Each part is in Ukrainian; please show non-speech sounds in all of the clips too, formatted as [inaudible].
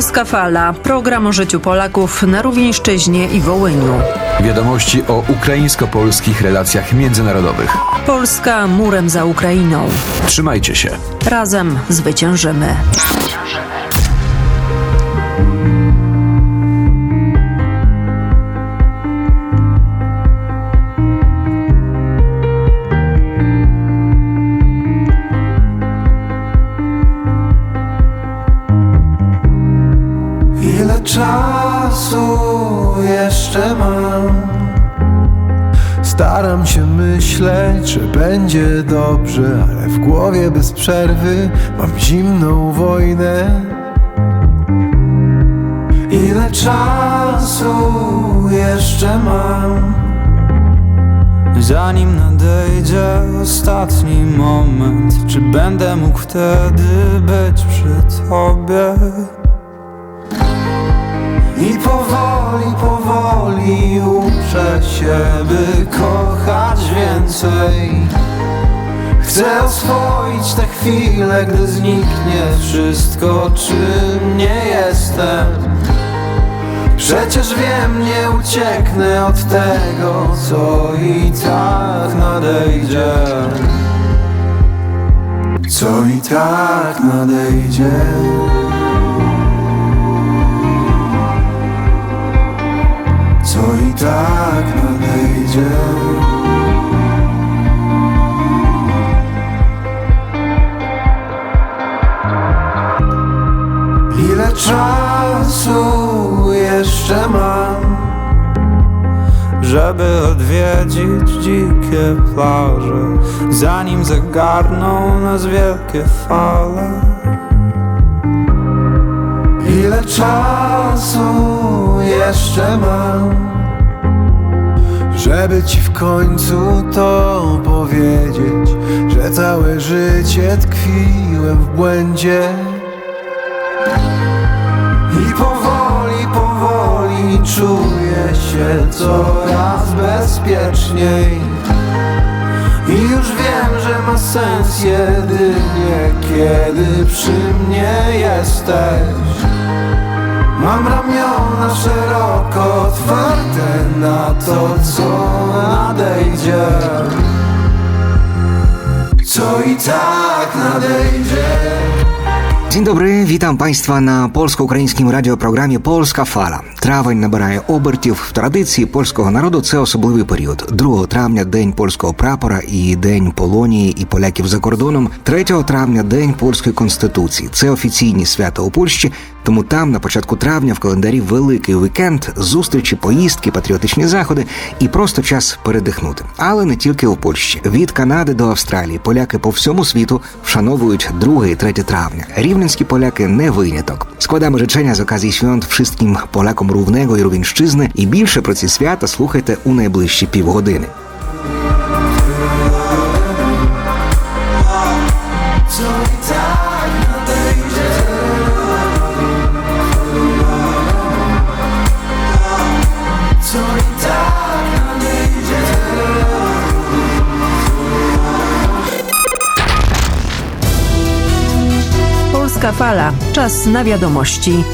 Polska Fala. Program o życiu Polaków na Rówieńszczyźnie i Wołyniu. Wiadomości o ukraińsko-polskich relacjach międzynarodowych. Polska murem za Ukrainą. Trzymajcie się. Razem zwyciężymy. Ile czasu jeszcze mam? Staram się myśleć, że będzie dobrze, ale w głowie bez przerwy mam zimną wojnę. Ile czasu jeszcze mam? Zanim nadejdzie ostatni moment, czy będę mógł wtedy być przy tobie? I powoli, powoli uczę się, by kochać więcej. Chcę oswoić te chwile, gdy zniknie wszystko, czym nie jestem. Przecież wiem, nie ucieknę od tego, co i tak nadejdzie. Co i tak nadejdzie. I tak nadejdzie. Ile czasu jeszcze mam? Żeby odwiedzić dzikie plaże Zanim zagarną nas wielkie fale Ile czasu jeszcze mam? Żeby ci w końcu to powiedzieć, że całe życie tkwiłem w błędzie. I powoli, powoli czuję się coraz bezpieczniej. I już wiem, że ma sens jedynie, kiedy przy mnie jesteś. Mam ramiona szeroko otwarte na to, co nadejdzie. Co i tak nadejdzie. Dzień dobry, witam Państwa na польсько-українському радіопрограмі Польська фала. Травень набирає обертів в традиції польського народу. Це особливий період. 2 травня день польського прапора і день Полонії і поляків за кордоном. 3 травня день польської конституції. Це офіційні свята у Польщі. Тому там на початку травня в календарі великий вікенд, зустрічі, поїздки, патріотичні заходи і просто час передихнути. Але не тільки у Польщі. Від Канади до Австралії поляки по всьому світу вшановують 2 і 3 tравня. Рівненські поляки не виняток. Складamy życzenia z okazji świąt wszystkim Polakom Równego i Rówieńszczyzny і більше про ці свята слухайте у найближчі півгодини. Polska Fala. Czas na wiadomości.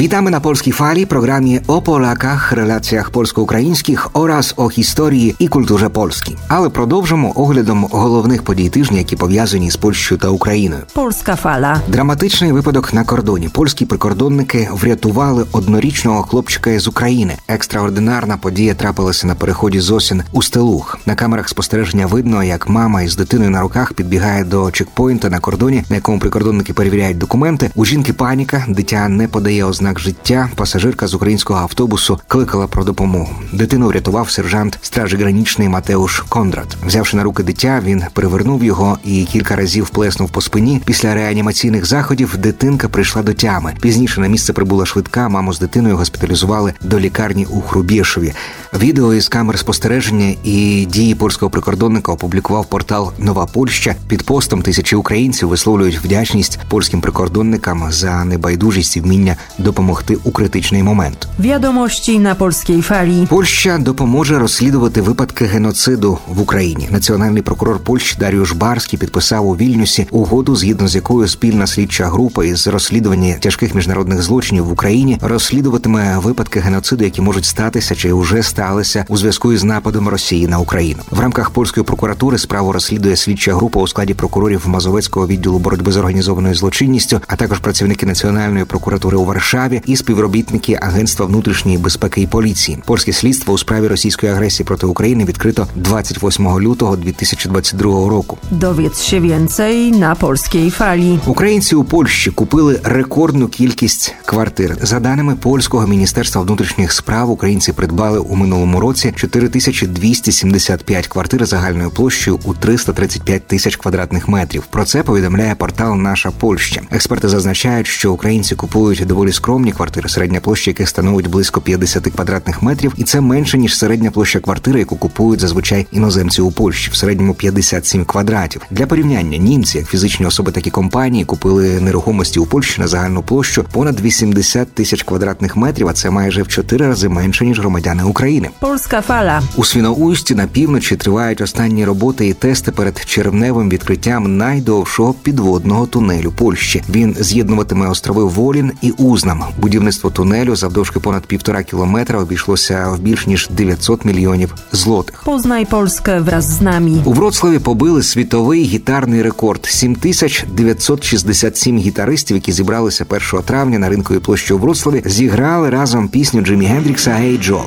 Witamy na Polskiej Fali, programie o Polakach, relacjach polsko-українських oraz o historii і культурі Польській. Але продовжимо оглядом головних подій тижня, які пов'язані з Польщею та Україною. Polska Fala. Драматичний випадок на кордоні. Польські прикордонники врятували однорічного хлопчика з України. Екстраординарна подія трапилася на переході з осін у Стелух. На камерах спостереження видно, як мама із дитиною на руках підбігає до чекпоінта на кордоні, на якому прикордонники перевіряють документи. У жінки паніка, дитя не подає ознак життя. Пасажирка з українського автобусу кликала про допомогу. Дитину врятував сержант стражі гранічний Матеуш Кондрат. Взявши на руки дитя, він перевернув його і кілька разів плеснув по спині. Після реанімаційних заходів дитинка прийшла до тями. Пізніше на місце прибула швидка. Маму з дитиною госпіталізували до лікарні у Хрубєшові. Відео із камер спостереження і дії польського прикордонника опублікував портал Нова Польща. Під постом тисячі українців висловлюють вдячність польським прикордонникам за небайдужість і вміння допомагати допомогти у критичний момент. Wiadomości na polskiej fali. Польща допоможе розслідувати випадки геноциду в Україні. Національний прокурор Польщі Даріуш Барський підписав у Вільнюсі угоду, згідно з якою спільна слідча група із розслідування тяжких міжнародних злочинів в Україні розслідуватиме випадки геноциду, які можуть статися чи вже сталися у зв'язку із нападом Росії на Україну. В рамках польської прокуратури справу розслідує слідча група у складі прокурорів Мазовецького відділу боротьби з організованою злочинністю, а також працівники національної прокуратури у Варшаві і співробітники Агентства внутрішньої безпеки і поліції. Польське слідство у справі російської агресії проти України відкрито 28 лютого 2022 року. Dowiedz się więcej na polskiej fali. Українці у Польщі купили рекордну кількість квартир. За даними польського міністерства внутрішніх справ, українці придбали у минулому році 4275 квартир загальною площею у 335 тисяч квадратних метрів. Про це повідомляє портал Наша Польща. Експерти зазначають, що українці купують доволі скромні квартири, середня площа яких становить близько 50 квадратних метрів, і це менше ніж середня площа квартири, яку купують зазвичай іноземці у Польщі, в середньому 57 квадратів. Для порівняння німці, як фізичні особи, так і компанії, купили нерухомості у Польщі на загальну площу понад 80 тисяч квадратних метрів, а це майже в 4 рази менше ніж громадяни України. Polska fala. У Свіноусті на півночі тривають останні роботи і тести перед червневим відкриттям найдовшого підводного тунелю Польщі. Він з'єднуватиме острови Волін і Узнам. Будівництво тунелю завдовжки понад півтора кілометра обійшлося в більш ніж 900 мільйонів злотих. Poznaj Polskę wraz z nami. У Вроцлаві побили світовий гітарний рекорд 7967 гітаристів, які зібралися 1 травня на ринковій площі у Вроцлаві, зіграли разом пісню Джиммі Гендрікса «Hey Джо».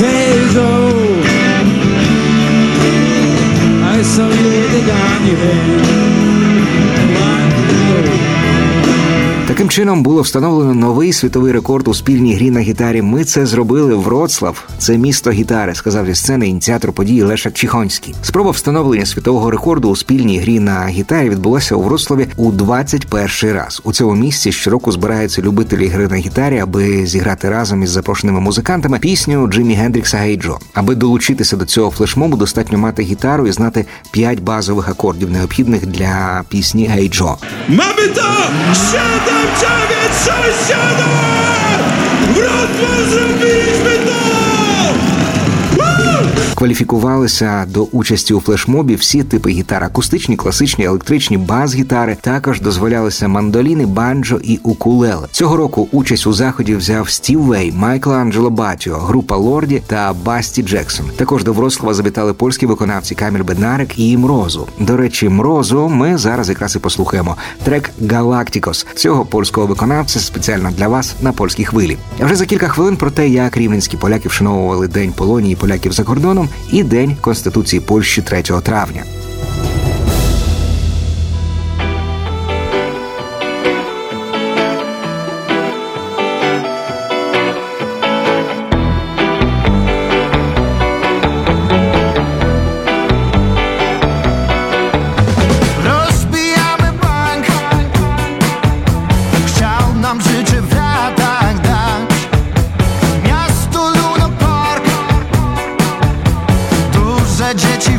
Hey Joe, I saw you with the gun Таким чином було встановлено новий світовий рекорд у спільній грі на гітарі. Ми це зробили Вроцлав. Це місто гітари, сказав зі сцени ініціатор події Лешак Чіхонський. Спроба встановлення світового рекорду у спільній грі на гітарі відбулася у Вроцлаві у 21 раз. У цьому місці щороку збираються любителі гри на гітарі, аби зіграти разом із запрошеними музикантами пісню Джиммі Гендрікса «Hey Джо». Аби долучитися до цього флешмобу, достатньо мати гітару і знати 5 базових акордів, необхідних для пісні «Hey Джо». Mamy Dziewięć sześć siedem! Wrocław zrobiliśmy to! Кваліфікувалися до участі у флешмобі всі типи гітар: акустичні, класичні, електричні, бас-гітари. Також дозволялися мандоліни, банджо і укулеле. Цього року участь у заході взяв Стів Вей, Майкла Анджело Батіо, група Лорді та Басті Джексон. Також до Вроцлава завітали польські виконавці Каміль Беднарик і Мрозу. До речі, Мрозу ми зараз якраз і послухаємо. Трек Галактикос цього польського виконавця спеціально для вас на польській хвилі. Вже за кілька хвилин про те, як рівненські поляки вшановували День Полонії поляків за кордоном і День Конституції Польщі 3 травня. budget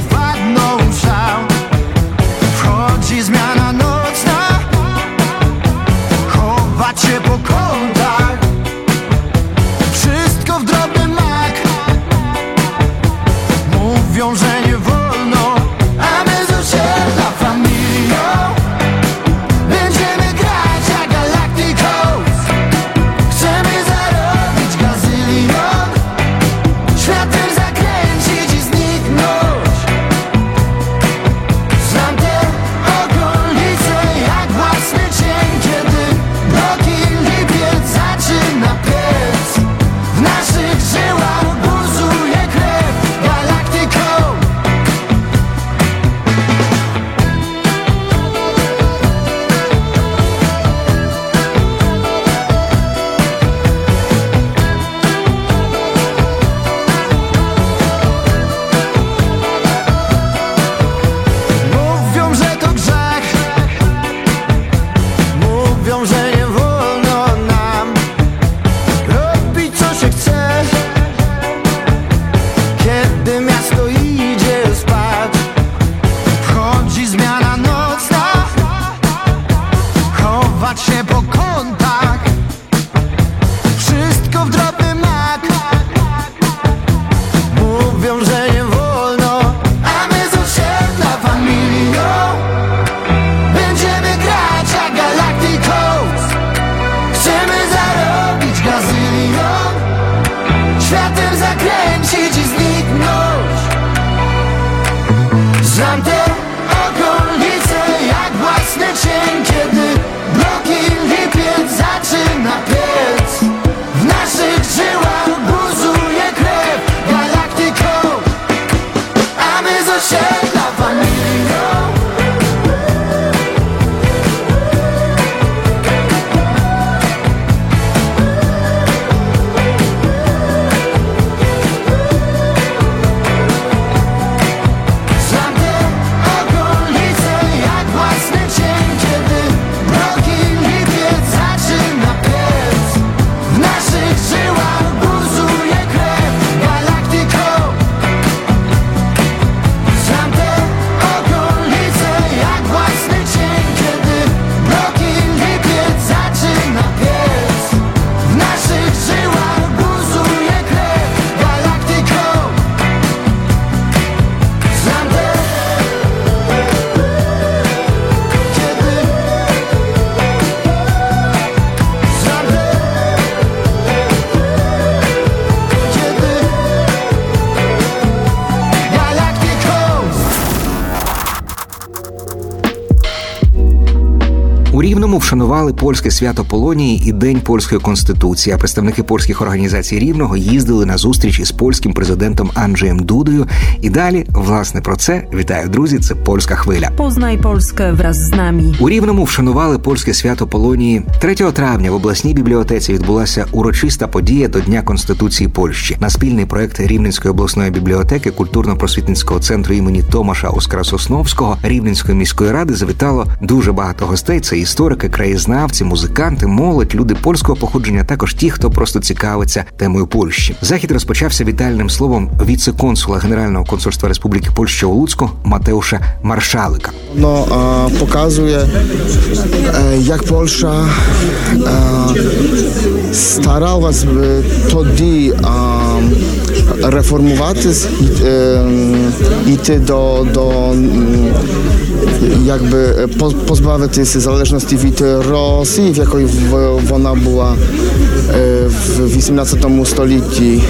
descubrí Рівному вшанували польське свято Полонії і День польської конституції. А представники польських організацій Рівного їздили на зустріч із польським президентом Анджеєм Дудою. І далі, власне, про це вітаю, друзі. Це польська хвиля. Poznaj Polskę wraz z nami. У Рівному вшанували польське свято Полонії 3 травня. В обласній бібліотеці відбулася урочиста подія до Дня Конституції Польщі на спільний проект Рівненської обласної бібліотеки культурно-просвітницького центру імені Томаша Оскара Сосновського Рівненської міської ради завітало дуже багато гостей. Це історики, краєзнавці, музиканти, молодь, люди польського походження, також ті, хто просто цікавиться темою Польщі. Захід розпочався вітальним словом віце-консула Генерального консульства Республіки Польща у Луцьку Матеуша Маршалика. No, a pokazuje, e, jak Polsza e, starała się тоді а, реформувати з- е, йти до, до jakby e, pozbawić tej zależności od Rosji, w jakiej ona była e, в- вона була е, в 18 столітті.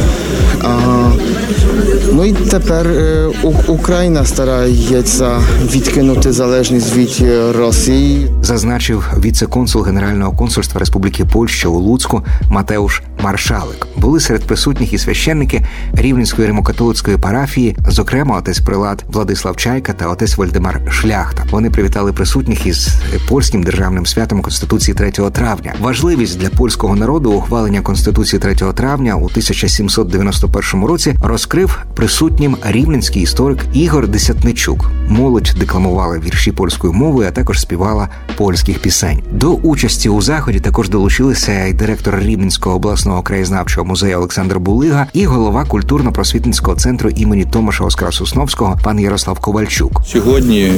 Ну і тепер е, Україна старається відкинути залежність від Росії. зазначив віце-консул Генерального консульства Республіки Польща у Луцьку Матеуш Маршалик. Були серед присутніх і священники Рівненської римокатолицької парафії, зокрема отець Прилад Владислав Чайка та отець Вальдемар Шляхта. Вони привітали присутніх із польським державним святом Конституції 3 травня. Важливість для польського народу ухвалення Конституції 3 травня у 1791 році розкрив присутнім рівненський історик Ігор Десятничук. Молодь декламувала вірші польською мовою, а також співала польських пісень. До участі у заході також долучилися й директор Рівненського обласного краєзнавчого музею Олександр Булига і голова культурно-просвітницького центру імені Томаша Оскара Сосновського пан Ярослав Ковальчук. Сьогодні е,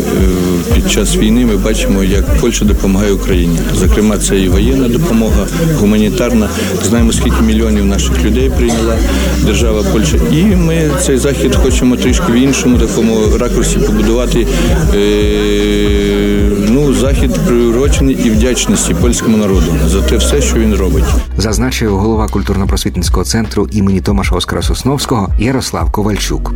під час війни ми бачимо, як Польща допомагає Україні. Зокрема, це і воєнна допомога, гуманітарна. Знаємо, скільки мільйонів наших людей прийняла держава Польща. І ми цей захід хочемо трішки в іншому такому ракурсі побудувати. Е, ну, захід приурочений і вдячності польському народу за те все, що він робить. Зазначив голова культурно-просвітницького центру імені Томаша Оскара Сосновського Ярослав Ковальчук.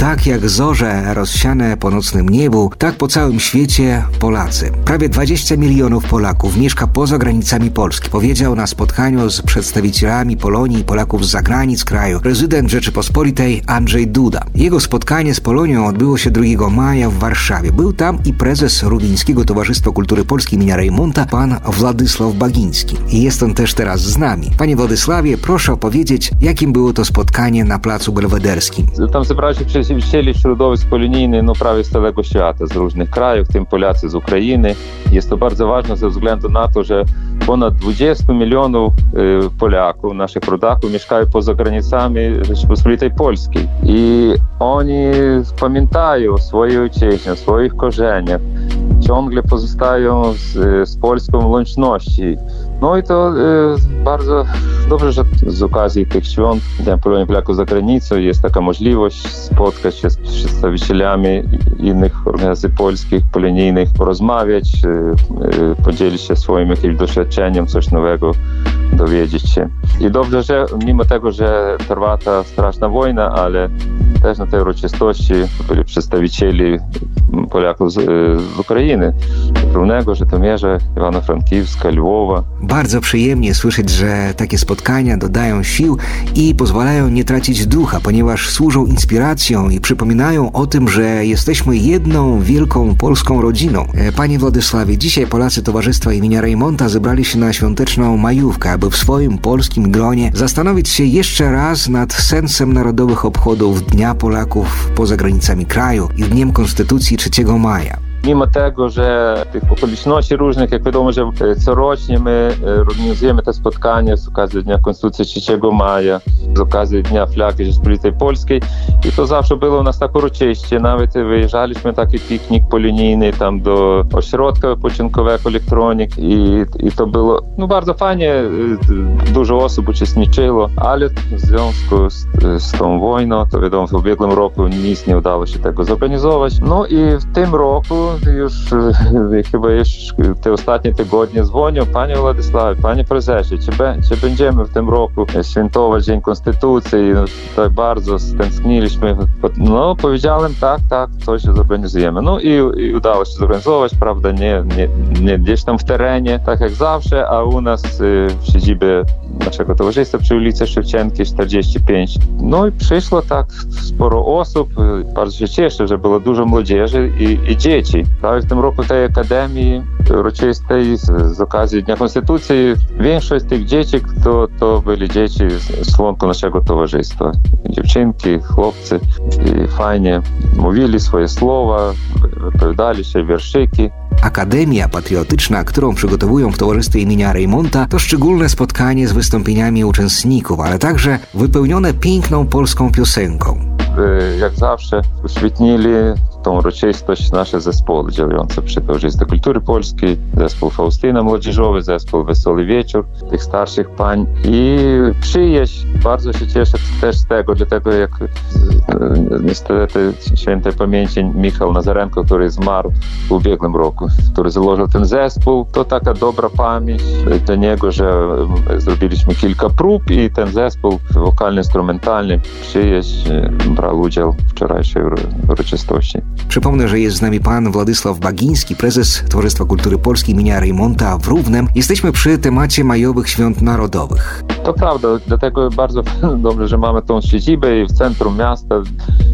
Tak jak zorze rozsiane po nocnym niebu, tak po całym świecie Polacy. Prawie 20 milionów Polaków mieszka poza granicami Polski, powiedział na spotkaniu z przedstawicielami Polonii i Polaków z zagranic kraju prezydent Rzeczypospolitej Andrzej Duda. Jego spotkanie z Polonią odbyło się 2 maja w Warszawie. Był tam i prezes Rubińskiego Towarzystwa Kultury Polskiej imienia Rejmonta, pan Władysław Bagiński. I jest on też teraz z nami. Panie Władysławie, proszę opowiedzieć, jakim było to spotkanie na Placu Belwederskim. Tam zebrało się środowisk polonijnych, no prawie z całego świata, z różnych krajów, w tym Polacy z Ukrainy. Jest to bardzo ważne ze względu na to, że ponad 20 milionów y, Polaków, naszych rodaków, mieszkają poza granicami Rzeczypospolitej Polskiej. I oni pamiętają o swojej ojczyźnie, o swoich korzeniach, ciągle pozostają z, z polską łączności. No i to y, bardzo dobrze, że z okazji tych świąt Dnia Polaków za granicą jest taka możliwość spotkać się z przedstawicielami innych organizacji polskich, polonijnych, porozmawiać, y, y, podzielić się swoim jakimś doświadczeniem, coś nowego dowiedzieć się. I dobrze, że mimo tego, że trwa ta straszna wojna, ale też na tej uroczystości byli przedstawicieli Polaków z, y, z Ukrainy, Równego, Żytomierza, Ivano-Frankivska, Lwowa. Bardzo przyjemnie słyszeć, że takie spotkania dodają sił i pozwalają nie tracić ducha, ponieważ służą inspiracją i przypominają o tym, że jesteśmy jedną wielką polską rodziną. E, Panie Władysławie, dzisiaj Polacy Towarzystwa imienia Rejmonta zebrali się na świąteczną majówkę, aby w swoim polskim gronie zastanowić się jeszcze raz nad sensem narodowych obchodów Dnia Polaków poza granicami kraju i Dniem Konstytucji 3 maja. Tych okoliczności różnych, jak wiadomo, że e, corocznie my e, organizujemy te spotkania z okazji Dnia Konstytucji 3 maja, z okazji Dnia Flagi Rzeczypospolitej Polskiej i to zawsze było u nas tak uroczyście. Nawet wyjeżdżaliśmy taki piknik polonijny tam do ośrodka wypoczynkowego Elektronik i, i to było no, bardzo fajnie, e, dużo osób uczestniczyło, ale w związku z, z tą wojną, to wiadomo, w ubiegłym roku nic nie udało się tego zorganizować. No i w tym roku już e, chyba już te ostatnie tygodnie dzwonił, panie Władysławie, panie prezesie, czy, be, czy będziemy w tym roku świętować Dzień Konstytucji? No, tak bardzo stęskniliśmy. No, powiedziałem tak, tak, coś zorganizujemy. No i, i udało się zorganizować, prawda, nie, nie, nie gdzieś tam w terenie, tak jak zawsze, a u nas y, w siedzibie naszego towarzystwa przy ulicy Szewczenki 45. No i przyszło tak sporo osób. Bardzo się cieszę, że było dużo młodzieży i, i dzieci. Конституції. Навіть тим року цієї академії урочистої з оказії Дня Конституції більшість тих дітей, то, то були діти з лонку нашого товариства. Дівчинки, хлопці, swoje słowa, wypowiadali się wierszyki. Akademia Patriotyczna, którą przygotowują w towarzystwie imienia Rejmonta, to szczególne spotkanie z wystąpieniami uczestników, ale także wypełnione piękną polską piosenką. Jak zawsze uświetnili tą uroczystość nasze zespoły działające przy Towarzystwie Kultury Polskiej, zespół Faustyna Młodzieżowy, zespół Wesoły Wieczór tych starszych pań i przyjaźń. Bardzo się cieszę też z tego, dlatego jak y, niestety świętej pamięci Michał Nazarenko, który zmarł w ubiegłym roku, który założył ten zespół, to taka dobra pamięć dla niego, że y, zrobiliśmy kilka prób i ten zespół wokalny-instrumentalny przyjaźń y, udział w wczorajszej uro- uroczystości. Przypomnę, że jest z nami pan Władysław Bagiński, prezes Towarzystwa Kultury Polskiej imienia Reymonta w Równem. Jesteśmy przy temacie majowych świąt narodowych. To prawda, dlatego bardzo [laughs] dobrze, że mamy tą siedzibę i w centrum miasta,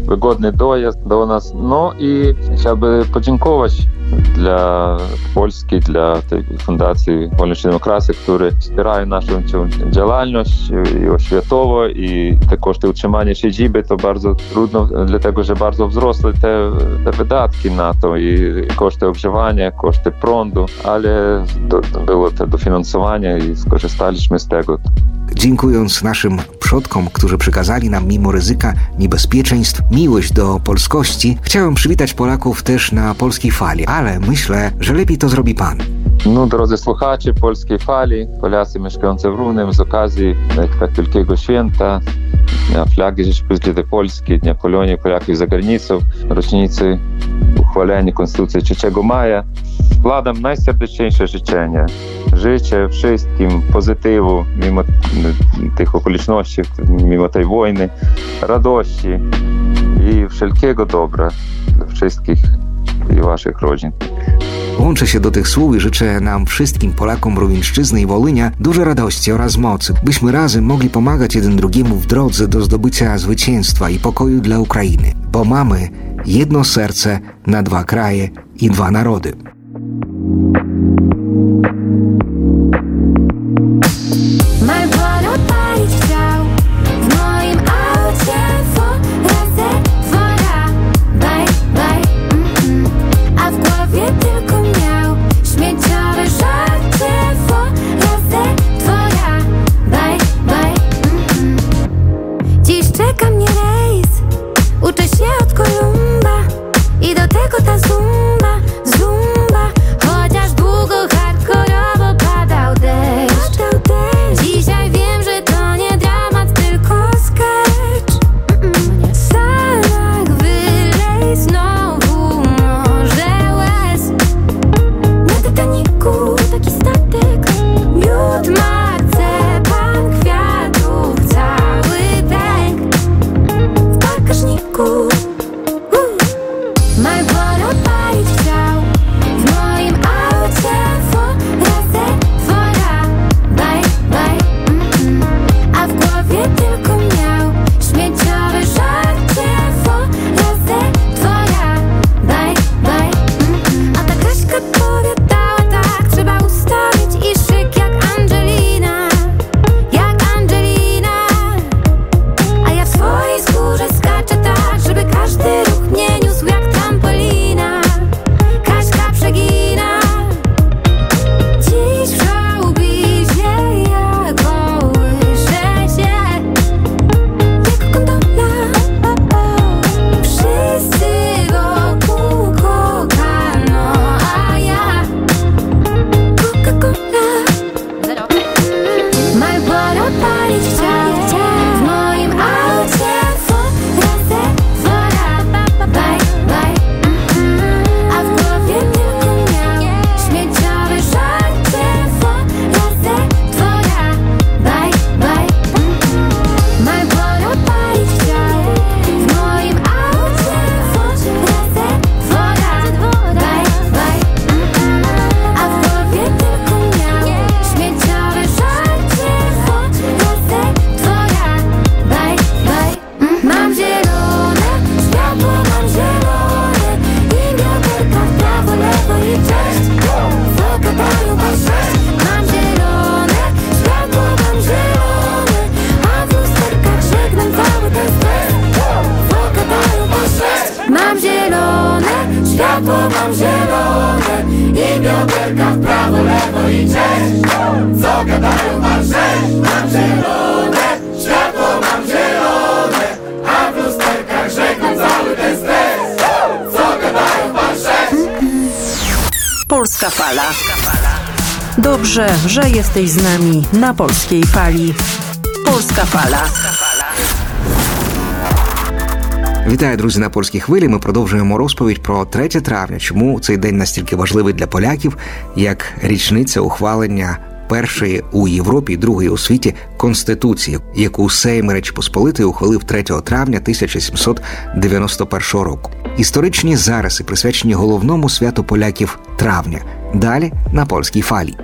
wygodny dojazd do nas. No i chciałbym podziękować dla Polski, dla tej Fundacji Wolność i Demokracja, które wspierają naszą działalność i oświatową i te koszty utrzymania siedziby to bardzo trudno, dlatego że bardzo wzrosły te, te wydatki na to i koszty ogrzewania, koszty prądu, ale było to dofinansowanie i skorzystaliśmy z tego. Dziękując naszym przodkom, którzy przekazali nam mimo ryzyka niebezpieczeństw miłość do polskości, chciałem przywitać Polaków też na polskiej fali, ale myślę, że lepiej to zrobi pan. Ну, drodzy słuchacze polskiej fali, Polacy mieszkający w Równem z okazji tak wielkiego święta, Dnia Flagi Rzeczypospolitej Polskiej, Dnia Polonii Polaków za granicą, rocznicy uchwalenia Konstytucji 3 maja, składam najserdeczniejsze życzenia. Życzę wszystkim pozytywu mimo tych okoliczności, mimo tej wojny, radości i wszelkiego dobra dla wszystkich i waszych rodzin. Łączę się do tych słów i życzę nam wszystkim Polakom Rówieńszczyzny i Wolynia dużo radości oraz mocy, byśmy razem mogli pomagać jeden drugiemu w drodze do zdobycia zwycięstwa i pokoju dla Ukrainy, bo mamy jedno serce na dwa kraje i dwa narody. Dobrze, że jesteś z nami na polskiej fali. Polska Fala. Вітаю, друзі, на польській хвилі. Ми продовжуємо розповідь про 3 травня. Чому цей день настільки важливий для поляків, як річниця ухвалення першої у Європі другої у світі конституції, яку Сейм Речі Посполитої ухвалив 3 травня 1791 року. Історичні зарази присвячені головному святу поляків травня. Далі на польській фалі.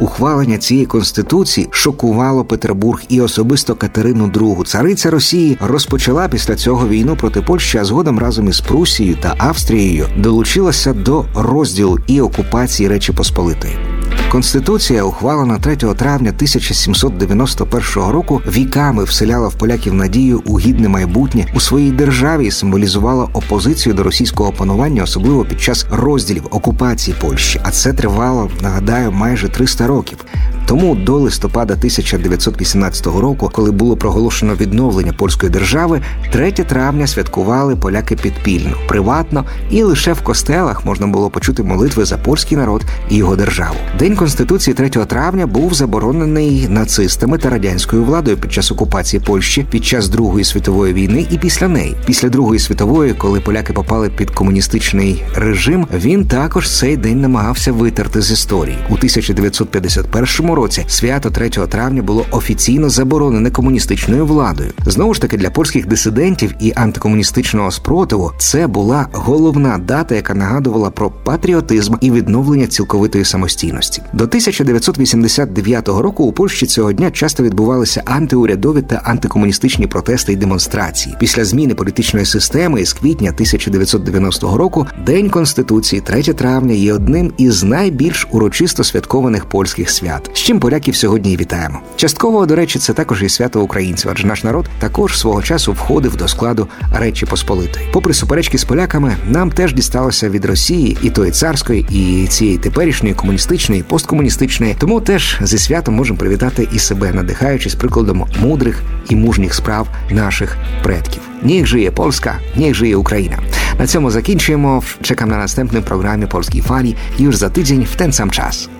Ухвалення цієї конституції шокувало Петербург і особисто Катерину II. Цариця Росії розпочала після цього війну проти Польщі, а згодом разом із Прусією та Австрією долучилася до розділу і окупації Речі Посполитої. Конституція, ухвалена 3 травня 1791 року, віками вселяла в поляків надію у гідне майбутнє у своїй державі і символізувала опозицію до російського панування, особливо під час розділів окупації Польщі. А це тривало, нагадаю, майже 300 років. Тому до листопада 1918 року, коли було проголошено відновлення польської держави, 3 травня святкували поляки підпільно, приватно і лише в костелах можна було почути молитви за польський народ і його державу. День конституції 3 травня був заборонений нацистами та радянською владою під час окупації Польщі під час Другої світової війни і після неї. Після Другої світової, коли поляки попали під комуністичний режим, він також цей день намагався витерти з історії у 1951 році. Свято 3 травня було офіційно заборонене комуністичною владою. Знову ж таки, для польських дисидентів і антикомуністичного спротиву це була головна дата, яка нагадувала про патріотизм і відновлення цілковитої самостійності. До 1989 року у Польщі цього дня часто відбувалися антиурядові та антикомуністичні протести і демонстрації. Після зміни політичної системи із квітня 1990 року День Конституції 3 травня є одним із найбільш урочисто святкованих польських свят, з чим поляків сьогодні і вітаємо. Частково, до речі, це також і свято українців, адже наш народ також свого часу входив до складу Речі Посполитої. Попри суперечки з поляками, нам теж дісталося від Росії і тої царської, і цієї теперішньої комуністичної, посткомуністичної. Тому теж зі святом можемо привітати і себе, надихаючись прикладом мудрих і мужніх справ наших предків. Niech żyje Polska, niech żyje Ukraina. Na цьому закінчуємо. Czekam na następnym programie Polskiej Fali już za tydzień w ten sam czas.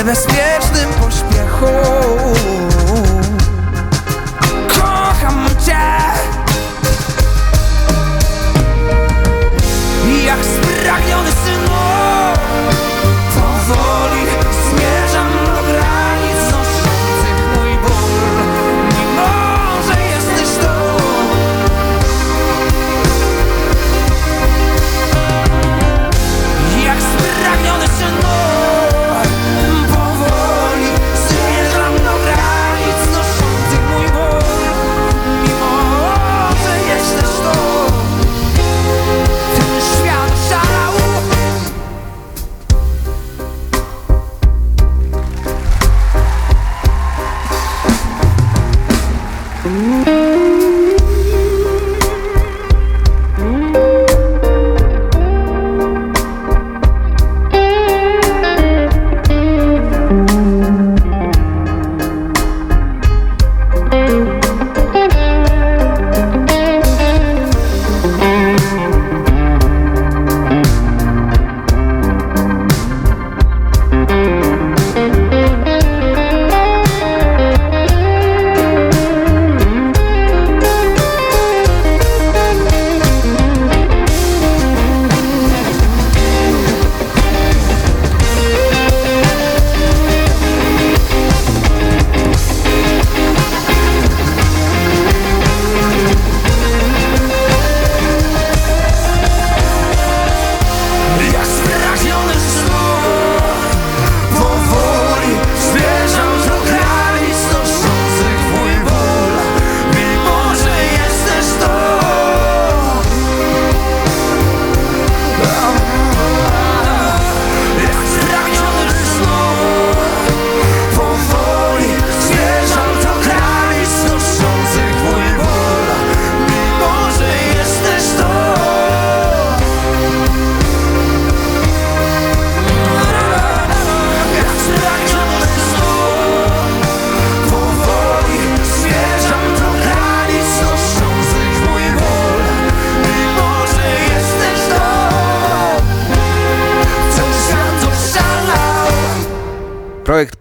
niebezpiecznym pośpiechu.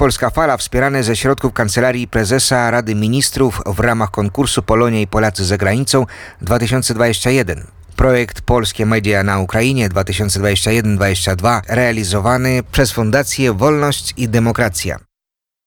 Polska Fala wspierane ze środków Kancelarii Prezesa Rady Ministrów w ramach konkursu Polonia i Polacy za granicą 2021. Projekt Polskie Media na Ukrainie 2021-2022 realizowany przez Fundację Wolność i Demokracja.